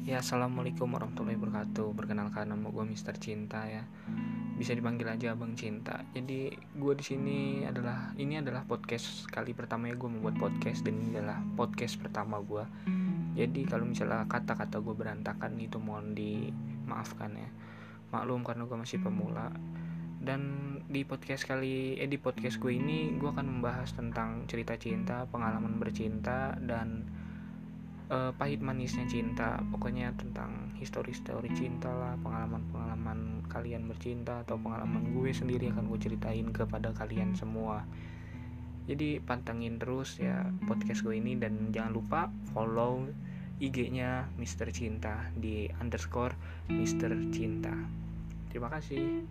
Ya, assalamualaikum warahmatullahi wabarakatuh. Perkenalkan nama gue Mister Cinta ya. Bisa dipanggil aja Abang Cinta. Jadi gue di sini adalah ini adalah podcast kali pertama ya gue membuat podcast dan ini adalah podcast pertama gue. Jadi kalau misalnya kata-kata gue berantakan itu mohon dimaafkan ya. Maklum karena gue masih pemula. Dan di podcast kali eh di podcast gue ini gue akan membahas tentang cerita cinta, pengalaman bercinta dan uh, pahit manisnya cinta. Pokoknya tentang histori-histori cinta lah pengalaman-pengalaman kalian bercinta atau pengalaman gue sendiri akan gue ceritain kepada kalian semua. Jadi pantengin terus ya podcast gue ini dan jangan lupa follow IG-nya Mister Cinta di underscore Mister Cinta. Terima kasih